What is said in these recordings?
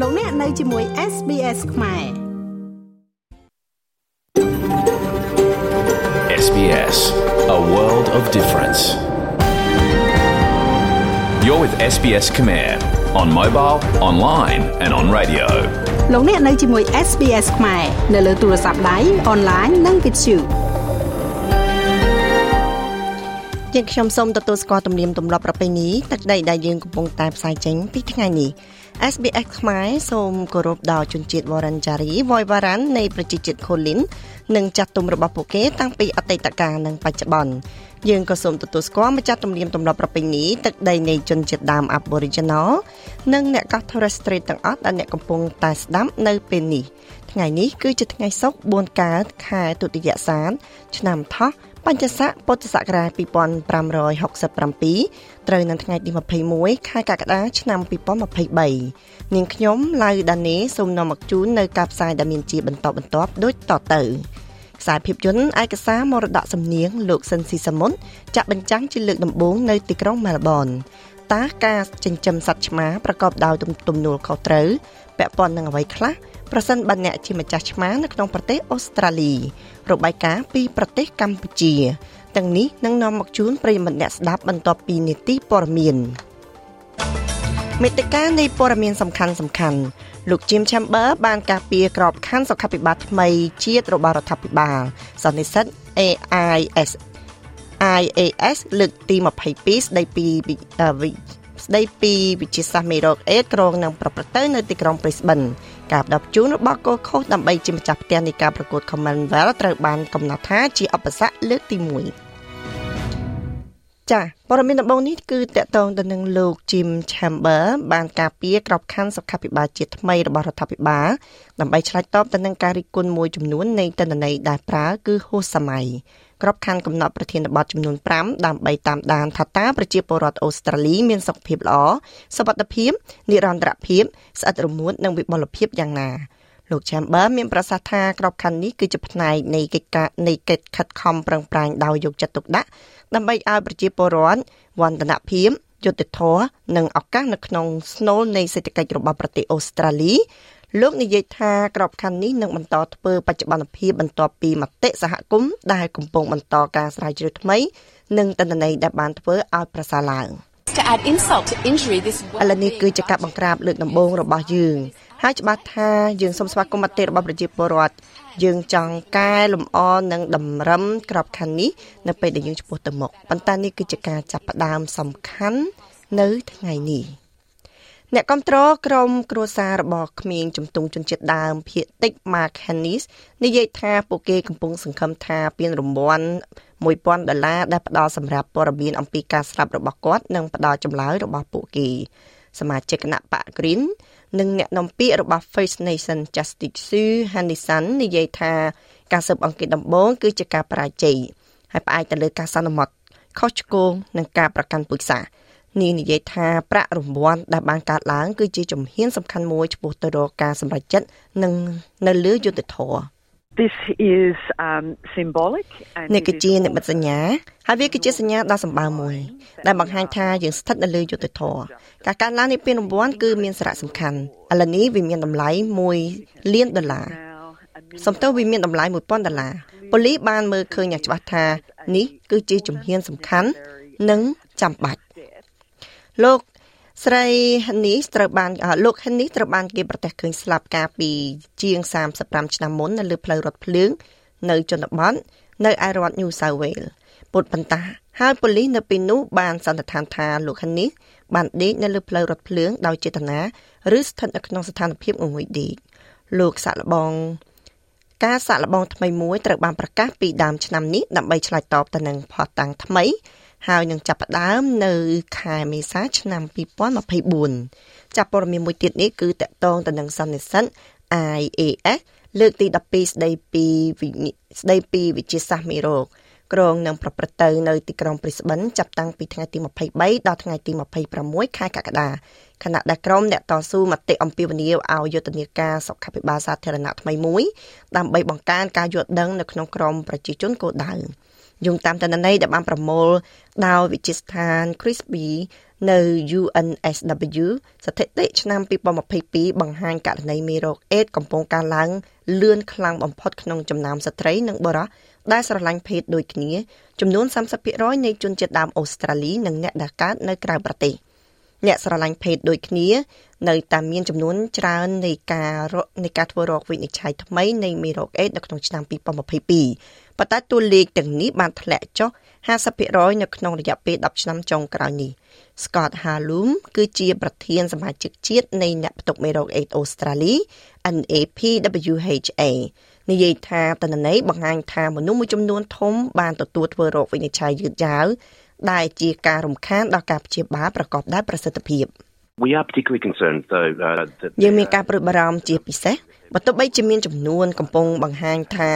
លោកអ្នកនៅជាមួយ SBS ខ្មែរ SBS A world of difference You're with SBS Khmer on mobile, online and on radio លោកអ្នកនៅជាមួយ SBS ខ្មែរនៅលើទូរស័ព្ទដៃអនឡាញនិងវិ យុជាខ្ញុំសូមទទួលស្គាល់ទំនៀមទម្លាប់ប្រពៃណីទឹកដីដែលយើងកំពុងតែផ្សាយចេញពីថ្ងៃនេះ SBS ខ្មែរសូមគោរពដល់ជនជាតិវ៉ារ៉ាន់ចារីវ៉យវ៉ារ៉ាន់នៃប្រជាជាតិខូលីននិងចាត់ទុំរបស់ពួកគេតាំងពីអតីតកាលនិងបច្ចុប្បន្នយើងក៏សូមទទួលស្គាល់ម្ចាស់ទំនៀមទម្លាប់ប្រពៃណីទឹកដីនៃជនជាតិដើម Aboriginal និងអ្នកកោះ Torres Strait ទាំងអស់ដែលអ្នកកំពុងតែស្ដាប់នៅពេលនេះថ្ងៃនេះគឺជាថ្ងៃសុក្រ4កើតខែទុតិយសានឆ្នាំថោះ បញ្ញស័កពុទ្ធសករាជ2567ត្រូវនៅថ្ងៃទី21ខែកក្កដាឆ្នាំ2023នាងខ្ញុំឡៅដានេសូមនាំមកជូននៅការផ្សាយដែលមានជាបន្តបន្ទាប់ដូចតទៅខ្សែភាពយន្តឯកសារមរតកសំនៀងលោកសិនស៊ីសាមុនចាក់បញ្ចាំងជាលើកដំបូងនៅទីក្រុងមែលប៊នតើការចិញ្ចឹមសត្វឆ្មាប្រកបដោយទំនួលខុសត្រូវពាក់ព័ន្ធនឹងអ្វីខ្លះ ប្រសិនបើអ្នកជាម្ចាស់ឆ្មានៅក្នុងប្រទេសអូស្ត្រាលីរបាយការណ៍ពីប្រទេសកម្ពុជាទាំងនេះនឹងនាំមកជូនប្រិយមិត្តអ្នកស្ដាប់បន្ទាប់ពីនីតិព័រមានមេតិការនៃព័ត៌មានសំខាន់សំខាន់លោក Jim Chamber បានការពារក្របខ័ណ្ឌសុខាភិបាលថ្មីជាតិរបស់រដ្ឋាភិបាលសន្និសិទ AIS IAS លើកទី22ស្ដីពីស្ដីពីវិជាសាស្ត្រមេរោគអេដក្រុងនឹងប្រព្រឹត្តទៅនៅទីក្រុង Brisbane ការផ្ដាប់ជូនរបស់កូខូសដើម្បីជាម្ចាស់ផ្ទះនៃការប្រកួត Commonwealth ត្រូវបានកំណត់ថាជាឧបសគ្គលើកទី1 ចាព័ត៌មានដំបូងនេះគឺតកតងទៅនឹងលោក Jim Chamber បានការពារក្របខ័ណ្ឌសុខាភិបាលជាតិថ្មីរបស់រដ្ឋាភិបាលដើម្បីឆ្លើយតបទៅនឹងការរិះគន់មួយចំនួននៃតនន័យដែលប្រើគឺហួសសម័យក្របខ័ណ្ឌកំណត់ប្រធានបទចំនួន5ដើម្បីតាមដានថាតើប្រជាពលរដ្ឋអូស្ត្រាលីមានសុខភាពល្អសុវត្ថិភាពនិរន្តរភាពស្អិតរមួតនិងវិបុលភាពយ៉ាងណា លោក Chamber មានប្រសាសន៍ថាក្របខ័ណ្ឌនេះគឺជាផ្នែកនៃកិច្ចការនៃកិច្ចខិតខំប្រឹងប្រែងដោយយកចិត្តទុកដាក់ដើម្បីឲ្យប្រជាពលរដ្ឋវឌ្ឍនភាពយុត្តិធម៌និងឱកាសនៅក្នុងស្នូលនៃសេដ្ឋកិច្ចរបស់ប្រទេសអូស្ត្រាលីលោកនិយាយថាក្របខ័ណ្ឌនេះនឹងបន្តធ្វើបច្ចុប្បន្នភាពបន្ទាប់ពីមតិសហគមន៍ដែលកំពុងបន្តការស្រាវជ្រាវថ្មី និងតន្ន័យដែលបានធ្វើឲ្យប្រសើរឡើង to add insult to injury this ឥឡូវនេះគឺជាការបង្ក្រាបលើកដំបូងរបស់យើង ហើយច្បាស់ថាយើងសូមស្វាគមន៍មតិរបស់ប្រជាពលរដ្ឋយើងចង់កែលម្អនិងតម្រឹមក្របខ័ណ្ឌនេះនៅពេលដែលយើងឆ្ពោះទៅមុខប៉ុន្តែនេះគឺជាការចាប់ផ្ដើមសំខាន់នៅថ្ងៃនេះ។អ្នកគ្រប់គ្រងក្រុមគ្រួសាររបស់ក្មេងជំទង់ជនជាតិដើមភៀតតិច Mark Hennis និយាយថាពួកគេកំពុងសង្ឃឹមថាពានរង្វាន់1000ដុល្លារដែលផ្ដល់សម្រាប់ព័ត៌មានអំពីការស្លាប់របស់គាត់និងផ្ដល់ចម្លើយរបស់ពួកគេសមាជិកគណៈបក Green និងអ្នកនាំពាក្យរបស់ First Nation Justice Sue Hannison និយាយថាការស៊ើបអង្កេតដំបូងគឺជាការបរាជ័យហើយផ្អែកទៅលើការសន្មត់ខុសឆ្គងនិងការប្រកាន់ពូជសាសន៍នាងនិយាយថាប្រាក់រង្វាន់ដែលបានកើតឡើងគឺជាជំហានសំខាន់មួយឆ្ពោះទៅរកការសម្រេចចិត្តនិងនៅលើយុទ្ធធរ This is um symbolic and នេះគឺជានិមិត្តសញ្ញាហើយវាគឺជាសញ្ញាដ៏សម្បើមមួយ ដែលបង្ហាញថាយើងស្ថិតនៅលើយុទ្ធធរការកើនឡើងនៃពានរង្វាន់គឺមានសារៈសំខាន់ឥឡូវនេះវាមានតម្លៃ1លានដុល្លារសំទោសវាមានតម្លៃ1000ដុល្លារប៉ូលីសបានមើលឃើញយ៉ាងច្បាស់ថានេះគឺជាជំហានសំខាន់និងចាំបាច់លោក ស្រីហនីសត្រូវបានលោកហនីសត្រូវបានគេប្រទះឃើញស្លាប់កាលពីជាង35ឆ្នាំមុននៅលើផ្លូវរថភ្លើងនៅជនបទនៅឯរដ្ឋ New South Wales ពុតបន្តាហើយប៉ូលីសនៅពេលនោះបានសន្និដ្ឋានថាលោកហនីសបានដេកនៅលើផ្លូវរថភ្លើងដោយចេតនាឬស្ថិតនៅក្នុងស្ថានភាពងងុយដេកលោកសាក់លបងការសាក់លបងថ្មីមួយត្រូវបានប្រកាសពីដើមឆ្នាំនេះដើម្បីឆ្លើយតបទៅនឹងផតតាំងថ្មី ហើយនឹងចាប់ផ្ដើមនៅខែមេសាឆ្នាំ2024ចាប់ព័ត៌មានមួយទៀតនេះគឺតកតងទៅនឹងសន្និសិទ IAS លើកទី12ស្ដីពីស្ដីពីវិជាសាស្ត្រមេរោគក្រងនឹងប្រព្រឹត្តទៅនៅទីក្រុង Brisbane ចាប់តាំងពីថ្ងៃទី23ដល់ថ្ងៃទី26ខែកក្កដាខណៈដែលក្រុមអ្នកតស៊ូមតិអំពាវនាវឲ្យយុទ្ធនាការសុខាភិបាលសាធារណៈថ្មីមួយដើម្បីបង្កើនការយល់ដឹងនៅក្នុងក្រុមប្រជាជនគោលដៅ យោងតាមតនន័យដែលបានប្រមូលដោយវិទ្យាស្ថាន CRISPR នៅ UNSW ស្ថិតិឆ្នាំ2022បង្ហាញករណីមេរោគអេដកំពុងកើនឡើងលឿនខ្លាំងបំផុតក្នុងចំណោមស្ត្រីនិងបុរសដែលស្រឡាញ់ភេទដូចគ្នាចំនួន30%នៃជនជាតិដើមអូស្ត្រាលីនិងអ្នកដែលកើតនៅក្រៅប្រទេសអ្នកស្រឡាញ់ភេទដូចគ្នា នៅតែមានចំនួនច្រើននៃការនៃការធ្វើរោគវិនិច្ឆ័យថ្មីនៃមេរោគអេដនៅក្នុងឆ្នាំ2022 ប៉ុន្តែតួលេខទាំងនេះបានធ្លាក់ចុះ50%នៅក្នុងរយៈពេល10ឆ្នាំចុងក្រោយនេះ Scott Halum គឺជាប្រធានសមាជិកជាតិនៃអ្នកផ្ទុកមេរោគអេដអូស្ត្រាលី NAPWHA និយាយថាតនន័យបង្ហាញថាមនុស្សមួយចំនួនធំបានទទួលធ្វើរោគវិនិច្ឆ័យយឺតយ៉ាវដែលជាការរំខានដល់ការព្យាបាលប្រកបដោយប្រសិទ្ធភាព We are particularly concerned though uh, that យើងមានការព្រួយបារម្ភជាពិសេសបើទោះបីជាមានចំនួនកំពុងបង្ហាញថា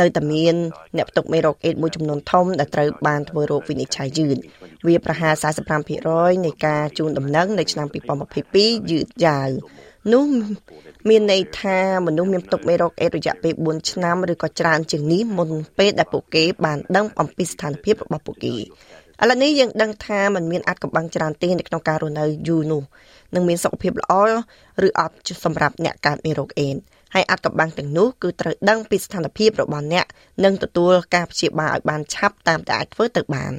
នៅតែមានអ្នកផ្ទុកមេរោគអេដមួយចំនួនធំដែលត្រូវបានធ្វើរោគវិនិច្ឆ័យយឺតវាប្រហែល45%នៃការជូនដំណឹងនៅឆ្នាំ2022យឺតយ៉ាវនោះមានន័យថាមនុស្សមានផ្ទុកមេរោគអេដរយៈពេល4ឆ្នាំឬក៏ច្រើនជាងនេះមុនពេលដែលពួកគេបានដឹងអំពីស្ថានភាពរបស់ពួកគេ ឥឡូវនេះយើងដឹងថាมันមានអាចកំបាំងច្រើនទេនៅក្នុងការរស់នៅយូរនោះនឹងមានសុខភាពល្អឬអត់សម្រាប់អ្នកកើតមេរោគអេដហើយអាចកំបាំងទាំងនោះគឺត្រូវដឹងពីស្ថានភាពរបស់អ្នកនិងទទួលការព្យាបាលឲ្យបានឆាប់តាមតែអាចធ្វើទៅបាន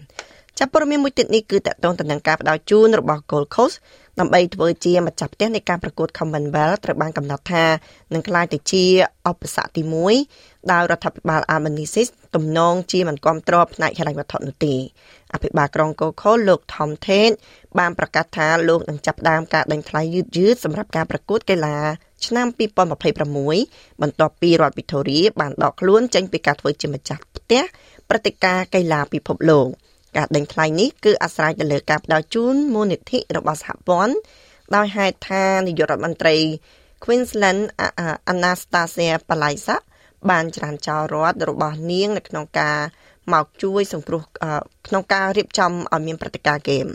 ចាប់ព័ត៌មានមួយទៀតនេះគឺតកតងទៅនឹងការផ្ដល់ជូនរបស់ Gold Coast ដើម្បីធ្វើជាម្ចាស់ផ្ទះនៃការប្រកួត Commonwealth ត្រូវបានកំណត់ថានឹងក្លាយទៅជាឧបសគ្គទី1 ដោយរដ្ឋាភិបាល Albanese ទំនងជាមិនគ្រប់គ្រងផ្នែកហិរញ្ញវត្ថុនោះទេអភិបាលក្រុង Gold Coast លោក Tom Tate បានប្រកាសថាលោកនឹងចាប់ផ្ដើមការដេញថ្លៃយឺតយឺតសម្រាប់ការប្រកួតកីឡាឆ្នាំ2026បន្ទាប់ពីរដ្ឋ Victoria បានដកខ្លួនចេញពីការធ្វើជាម្ចាស់ផ្ទះព្រឹត្តិការណ៍កីឡាពិភពលោក។ការដេញថ្លៃនេះគឺអាស្រ័យទៅលើការផ្ដល់ជូនមូលនិធិរបស់សហព័ន្ធដោយហេតុថានាយករដ្ឋមន្ត្រី Queensland Anastasia Palaszczuk បានច្រានចោលរដ្ឋរបស់នាងនៅក្នុងការមកជួយសង្គ្រោះក្នុងការរៀបចំឲ្យមានព្រឹត្តិការណ៍ហ្គេម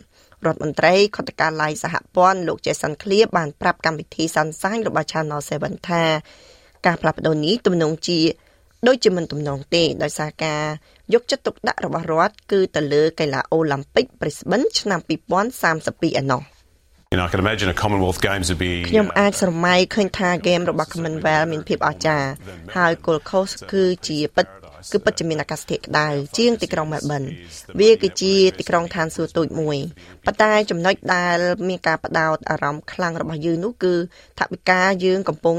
រដ្ឋមន្ត្រីខុទ្ទកាល័យសហព័ន្ធលោក Jason Clear បានប្រាប់កម្មវិធីសន្សាញរបស់ Channel 7ថាការផ្លាស់ប្ដូរនេះទំនងជាដូចជាមិនទំនងទេដោយសារការយកចិត្តទុកដាក់របស់រដ្ឋគឺទៅលើកីឡាអូឡ িম্প ិក Brisbane ឆ្នាំ2032ឯណោះ You know, I can imagine a Commonwealth Games would be ខ្ញុំអាចស្រមៃឃើញថាហ្គេមរបស់ Commonwealth មានភាពអស្ចារ្យហើយ Gold Coast គឺជាពិតគឺពិតជាមានអាកាសធាតុក្តៅជាងទីក្រុង Melbourne វាគឺជាទីក្រុងឋានសួគ៌តូចមួយប៉ុន្តែចំណុចដែលមានការផ្ដោតអារម្មណ៍ខ្លាំងរបស់យើងនោះគឺថាវិការយើងកំពុង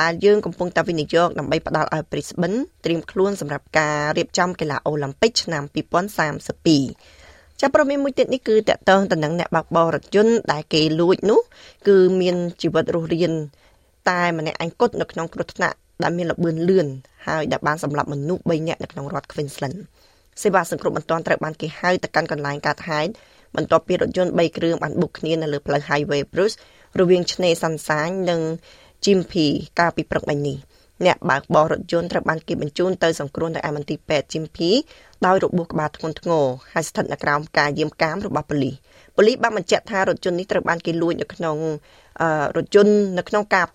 ដែលយើងកំពុងតែវិនិយោគដើម្បីផ្ដល់ឲ្យ Brisbane ត្រៀមខ្លួនសម្រាប់ការរៀបចំកីឡាអូឡ িম্প ិកឆ្នាំ2032 ចាប់ប្រមានមួយទៀតនេះគឺតកតងទៅនឹងអ្នកបើកបររថយន្តដែលគេលួចនោះ គឺមានជីវិតរស់រានតែម្នាក់ឯងគត់នៅក្នុងគ្រោះថ្នាក់ដែលមានលបឿនលឿនហើយដែលបានសម្លាប់មនុស្ស3នាក់នៅក្នុងរដ្ឋ Queensland សេវាសង្គ្រោះបន្ទាន់ត្រូវបានគេហៅទៅកាន់កន្លែងកើតហេតុបន្ទាប់ពីរថយន្ត3គ្រឿងបានបុកគ្នានៅលើផ្លូវ Highway Bruce រវាងឆ្នេរសាន់សាញនិង Gympie កាលពីព្រឹកមិញនេះអ្នកបើកបររថយន្តត្រូវបានគេបញ្ជូនទៅសង្គ្រោះនៅឯមន្ទីរពេទ្យ Gympie ដោយរបួសក្បាលធ្ងន់ធ្ងរហើយស្ថិតនៅក្រោមការយាមកាមរបស់ប៉ូលីសប៉ូលីសបានបញ្ជាក់ថារថយន្តនេះត្រូវបានគេលួចនៅក្នុងរថយន្តនៅក្នុងការ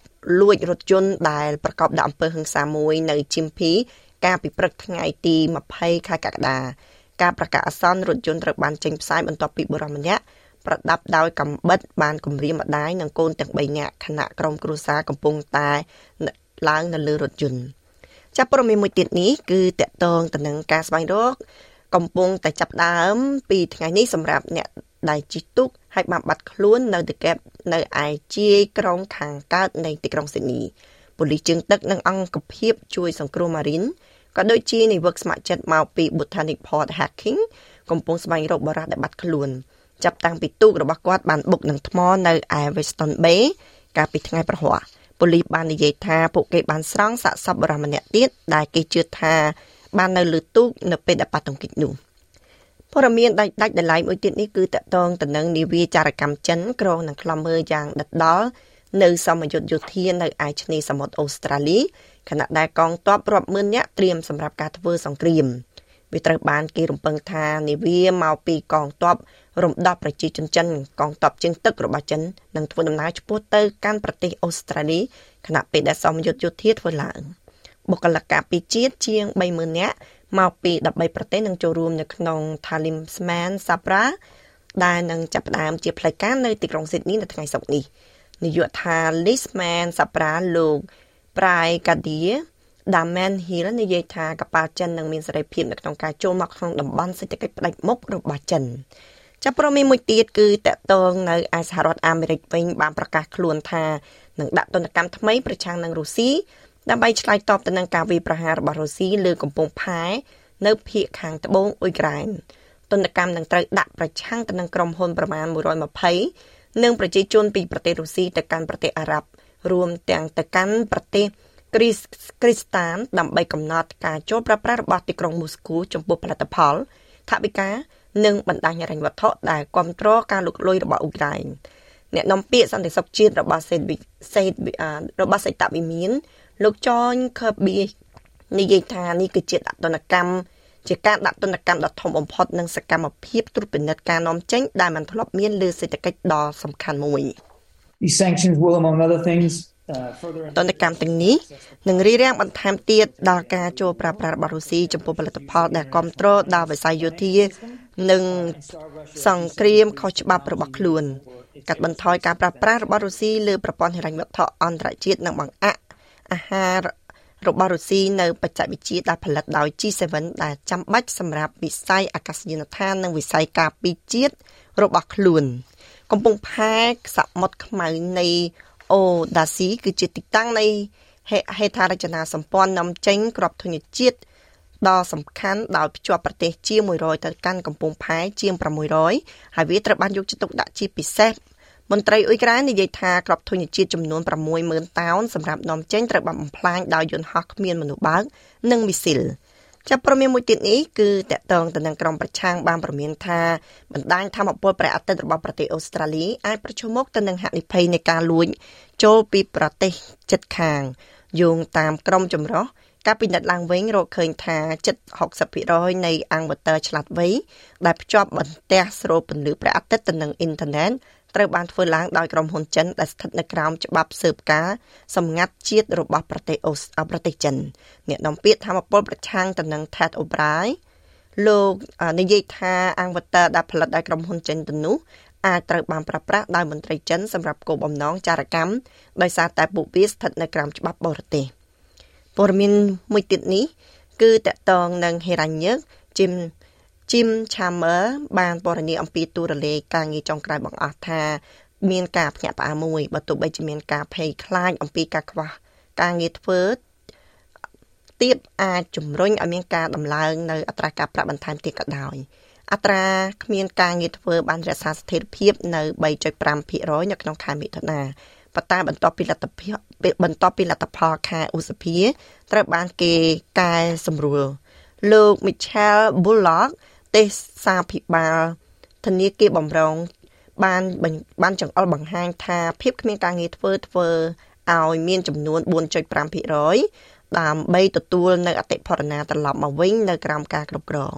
លួចរថយន្តដែលប្រកបដោយអំពើហិង្សាមួយនៅ Gympie កាលពីព្រឹកថ្ងៃទី20ខែកក្កដាការប្រកាសអាសន្នរថយន្តត្រូវបានចេញផ្សាយបន្ទាប់ពីបុរសម្នាក់ប្រដាប់ដោយកំបិតបានគំរាមម្ដាយនិងកូនទាំង3នាក់ខណៈក្រុមគ្រួសារកំពុងតែឡើងនៅលើរថយន្ត ចាប់ព័ត៌មានមួយទៀតនេះគឺតកតងទៅនឹងការស្វែងរកកំពុងតែចាប់ដើម ពីថ្ងៃនេះសម្រាប់អ្នកដែលជិះទូកហើយបានបាត់ខ្លួននៅទីកែបនៅឯជាយក្រុងខាងកើតនៃទីក្រុងស៊ីដនីប៉ូលីសជើងទឹកនិងអង្គភាពជួយសង្គ្រោះម៉ារីនក៏ដូចជានាវិកស្ម័គ្រចិត្តមកពី Botanic Port Hacking កំពុងស្វែងរកបរិះដែលបាត់ខ្លួនចាប់តាំងពីទូករបស់គាត់បានបុកនឹងថ្មនៅឯ Weston Bay កាលពីថ្ងៃប្រហ័ស ប៉ូលីសបាននិយាយថាពួកគេបានស្រង់សាកសពបរិម្នាក់ទៀតដែលគេជឿថាបាននៅលើទូកនៅពេលដែលប៉ះទង្គិចនោះព័ត៌មានដាច់ដាច់ដライមួយទៀតនេះគឺតកតងទៅនឹងនាវាចារកម្មចិនក្រងនឹងខ្លំមើលយ៉ាងដិតដល់នៅសមយុទ្ធយោធានៅឯឆ្នេរសមុទ្រអូស្ត្រាលីខណៈដែលកងទ័ពរាប់ម៉ឺននាក់ត្រៀមសម្រាប់ការធ្វើសង្គ្រាមវាត្រូវបានគេរំពឹងថានាវាមកពីកងទ័ព រំដោះប្រជាជនចិនកងទ័ពជើងទឹករបស់ចិននឹងធ្វើដំណើរឆ្ពោះទៅកាន់ប្រទេសអូស្ត្រាលីខណៈពេលដែលសមយុទ្ធយោធាធ្វើឡើងបុគ្គលិកការពីជាតិជាង30000នាក់មកពី13ប្រទេសនឹងចូលរួមនៅក្នុង Talisman Sabra ដែលនឹងចាប់ផ្ដើមជាផ្លូវការនៅទីក្រុងស៊ីដនីនៅថ្ងៃសុក្រនេះនាយកដ្ឋាន Lisman Sabra លោក Prai Kadia Daman Hill និយាយថាកប៉ាល់ចិននឹងមានសេរីភាពនៅក្នុងការចូលមកក្នុងតំបន់សេដ្ឋកិច្ចផ្ដាច់មុខរបស់ចិន ចាប់ប្រមានមួយទៀតគឺតកតងនៅឯសហរដ្ឋអាមេរិកវិញបានប្រកាសខ្លួនថានឹងដាក់ទណ្ឌកម្មថ្មីប្រឆាំងនឹងរុស្ស៊ីដើម្បីឆ្លើយតបទៅនឹងការវាយប្រហាររបស់រុស្ស៊ីលើកំពង់ផែនៅភូមិខាងត្បូងអ៊ុយក្រែនទណ្ឌកម្មនឹងត្រូវដាក់ប្រឆាំងទៅនឹងក្រុមហ៊ុនប្រមាណ120និងប្រជាជនពីប្រទេសរុស្ស៊ីទៅកាន់ប្រទេសអារ៉ាប់រួមទាំងទៅកាន់ប្រទេសគ្រីសគ្រីស្តានដើម្បីកំណត់ការចូលប្រើប្រាស់របស់ទីក្រុងមូស្គូចំពោះផលិតផលថវិកា និងបណ្ដាញហិរញ្ញវត្ថុដែលគ្រប់គ្រងការលុកលុយរបស់អ៊ុក្រែនអ្នកនាំពាក្យសន្តិសុខជាតិរបស់សេតសេតរបស់សេតវិមាន លោកចនខឺប៊ីនិយាយថានេះគឺជាដាក់ទណ្ឌកម្មជាការដាក់ទណ្ឌកម្មដ៏ធំបំផុតនិងសកម្មភាពត្រួតពិនិត្យការនាំចេញដែលមិនធ្លាប់មានលើសេដ្ឋកិច្ចដ៏សំខាន់មួយ These sanctions will among other things ទណ្ឌកម្មទាំងនេះនឹងរារាំងបន្ថែមទៀតដល់ការចូលប្រើប្រាស់របស់រុស្ស៊ីចំពោះផលិតផលដែលគ្រប់គ្រងដល់វិស័យយោធានិងសង្គ្រាមខុសច្បាប់របស់ខ្លួន កាត់បន្ថយការប្រើប្រាស់របស់រុស្ស៊ីលើប្រព័ន្ធហិរញ្ញវត្ថុអន្តរជាតិនិងបង្អាក់អាហាររបស់រុស្ស៊ីនៅបច្ចេកវិទ្យាដែលផលិតដោយ G7 ដែលចាំបាច់សម្រាប់វិស័យអាកាសយានដ្ឋាននិងវិស័យការពារជាតិរបស់ខ្លួន កំពង់ផែសមុទ្រខ្មៅនៃ អូដាស៊ីគឺជាទីតាំងនៃហេដ្ឋារចនាសម្ព័ន្ធនាំចេញក្របធញ្ញជាតិដ៏សំខាន់ដោយភ្ជាប់ប្រទេសជា100ទៅកាន់កំពង់ផែជាង600ហើយវាត្រូវបានយកចិត្តទុកដាក់ជាពិសេសមន្ត្រីអ៊ុយក្រែននិយាយថាក្របធញ្ញជាតិចំនួន60000តោនសម្រាប់នាំចេញត្រូវបានបំផ្លាញដោយយន្តហោះគ្មានមនុស្សបើកនិងមីស៊ីល ចាប់ប្រមានមួយទៀតនេះគឺតកតងទៅនឹងក្រុមប្រឆាំងបានប្រមានថាបណ្ដាញធម្មពលព្រះអាទិត្យរបស់ប្រទេសអូស្ត្រាលីអាចប្រឈមមុខទៅនឹងហានិភ័យនៃការលួចចូលពីប្រទេសជិតខាងយោងតាមក្រុមចម្រោះការពិនិត្យឡើងវិញរកឃើញថាជិត60%នៃអាំងវ៉ាទ័រឆ្លាតវៃដែលភ្ជាប់បន្ទះស្រូបពន្លឺព្រះអាទិត្យទៅនឹងអ៊ីនធឺណិត ត្រូវបានធ្វើឡើងដោយក្រុមហ៊ុនចិនដែលស្ថិតនៅក្រោមច្បាប់ស៊ើបការសម្ងាត់ជាតិរបស់ប្រទេសអូសប្រទេសចិនអ្នកនាំពាក្យធម្មពលប្រឆាំងទៅនឹង Ted O'Brien លោកនិយាយថាអាំងវ៉ាទ័រដែលផលិតដោយក្រុមហ៊ុនចិនទៅនោះអាចត្រូវបានប្រើប្រាស់ដោយមន្ត្រីចិនសម្រាប់គោលបំណងចារកម្មដោយសារតែពួកវាស្ថិតនៅក្រោមច្បាប់បរទេសព័ត៌មានមួយទៀតនេះគឺតកតងនឹងហេរ៉ាញឹកជីម Jim Chalmers បានបរិញ្ញាអំពីទូរលេខការងារចុងក្រោយបង្អស់ថាមានការភ្ញាក់ផ្អើលមួយបើទោះបីជាមានការភ័យខ្លាចអំពីការខ្វះការងារធ្វើទៀតអាចជំរុញឲ្យមានការដំឡើងនៅអត្រាការប្រាក់បន្ថែមទៀតក៏ដោយអត្រាគ្មានការងារធ្វើបានរក្សាស្ថិរភាពនៅ3.5%នៅក្នុងខែមិថុនាប៉ុន្តែបន្ទាប់ពីលទ្ធភាពបន្ទាប់ពីលទ្ធផលខែឧសភាត្រូវបានគេកែសម្រួលលោក Michael Bullock ទេសសាភិបាលធនាគារបំរុងបានបានចង្អុលបង្ហាញថាភាពគ្មានការងារធ្វើធ្វើឲ្យមានចំនួន4.5%ដើម្បីទទួលនៅអតិផរណាត្រឡប់មកវិញនៅក្រោមការគ្រប់គ្រង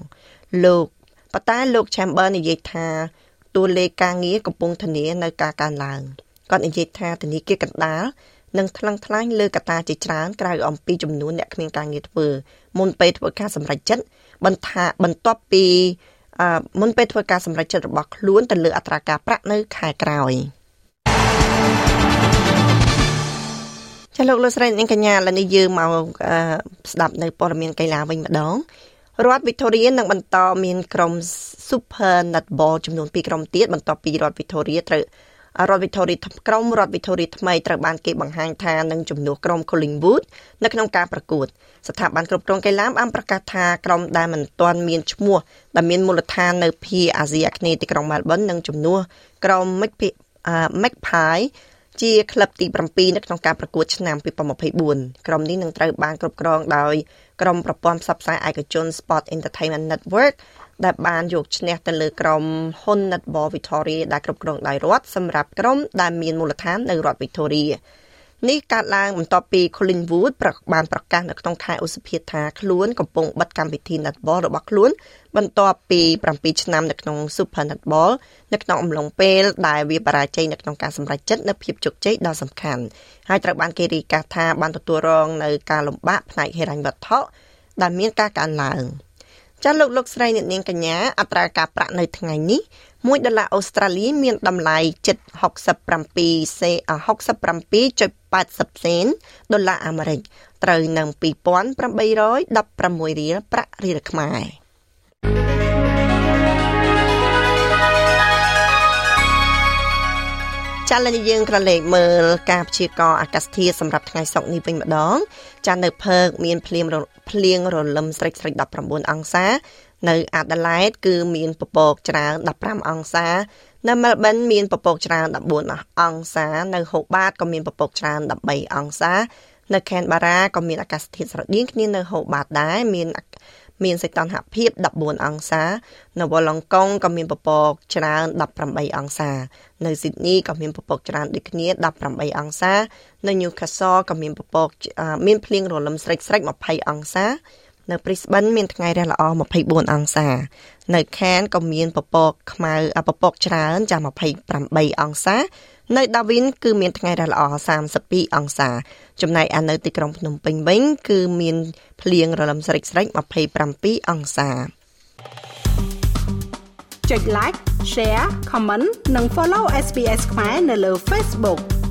លោកប៉ុន្តែលោក Chamber និយាយថាតួលេខការងារកំពុងធានានៅការកើនឡើងគាត់និយាយថាធនាគារកណ្ដាលនឹងថ្លឹងថ្លែងលើកត្តាជាច្រើនក្រៅអំពីចំនួនអ្នកគ្មានការងារធ្វើមុនពេលធ្វើការសម្រេចចិត្ត បន្ថាបន្ទាប់ពីមុនពេលធ្វើការសម្រេចចិត្តរបស់ខ្លួនទៅលើអត្រាការប្រាក់នៅខែក្រោយចាលោកលោកស្រីនាងកញ្ញាឥឡូវនេះយើងមកស្ដាប់នៅព័ត៌មានកីឡាវិញម្ដងរដ្ឋ Victoria នឹងបន្តមានក្រុម Super Netball ចំនួន2ក្រុមទៀតបន្ទាប់ពីរដ្ឋ Victoria ត្រូវ រដ្ឋ Victoria ក្រុមរដ្ឋ Victoria ថ្មីត្រូវបានគេបង្ហាញថានឹងជំនួសក្រុម Collingwood នៅក្នុងការប្រកួតស្ថាប័នគ្រប់គ្រងកីឡាបានប្រកាសថាក្រុមដែលមិនទាន់មានឈ្មោះដែលមានមូលដ្ឋាននៅភាគអាស៊ីអាគ្នេយ៍ទីក្រុង Melbourne នឹងជំនួសក្រុម Magpie ជាក្លឹបទី7នៅក្នុងការប្រកួតឆ្នាំ2024ក្រុមនេះនឹងត្រូវបានគ្រប់គ្រងដោយក្រុមប្រព័ន្ធផ្សព្វផ្សាយឯកជន Sport Entertainment Network ដែលបានយកឈ្នះទៅលើក្រុមហ៊ុន Netball Victoria ដែលគ្រប់គ្រងដោយរដ្ឋសម្រាប់ក្រុមដែលមានមូលដ្ឋាននៅរដ្ឋ Victoria នេះកើតឡើងបន្ទាប់ពី Collingwood បានប្រកាសនៅក្នុងខែឧសភាថាខ្លួនកំពុងបិទកម្មវិធី Netball របស់ខ្លួន បន្ទាប់ពី7ឆ្នាំនៅក្នុង Super Netball នៅក្នុងអំឡុងពេលដែលវាបរាជ័យនៅក្នុងការសម្រេចចិត្តនៅភាពជោគជ័យដ៏សំខាន់ហើយត្រូវបានគេរាយការណ៍ថាបានទទួលរងនៅការលំបាកផ្នែកហិរញ្ញវត្ថុដែលមានការកើនឡើង ចាលោកលោកស្រីអ្នកនាងកញ្ញាអត្រាការប្រាក់នៅថ្ងៃនេះ1ដុល្លារអូស្ត្រាលីមានតម្លៃជិត67សេ67.80សេនដុល្លារអាមេរិកត្រូវនឹង2816រៀលប្រាក់រៀលខ្មែរ ចាលនេះយើងក្រឡេកមើលការព្យាករណ៍អាកាសធាតុសម្រាប់ថ្ងៃសុក្រនេះវិញម្ដង ចានៅភើកមានភ្លៀងភ្លៀងរលឹមស្រិចស្រិច19អង្សា នៅអាដាលេដគឺមានពពកច្រើន15អង្សា នៅមែលប៊នមានពពកច្រើន14អង្សា នៅហូបាតក៏មានពពកច្រើន13អង្សា នៅខេនបារ៉ាក៏មានអាកាសធាតុស្រដៀងគ្នានៅហូបាតដែរមាន មានសីតុណ្ហភាព14អង្សា នៅវ៉លឡុងកុងក៏មានពពកច្រើន18អង្សា នៅស៊ីដនីក៏មានពពកច្រើនដូចគ្នា18អង្សា នៅញូកាសលក៏មានពពកមានភ្លៀងរលឹមស្រិចស្រិច20អង្សា នៅព្រីស្បិនមានថ្ងៃរះល្អ24អង្សា នៅខានក៏មានពពកខ្មៅពពកច្រើនចា28អង្សា នៅដាវីនគឺមានថ្ងៃរះល្អ32អង្សា ចំណែកឯនៅទីក្រុងភ្នំពេញវិញ គឺមានភ្លៀងរលឹមស្រិចស្រិច27អង្សាចុច like share comment និង follow SPS ខ្មែរនៅលើ Facebook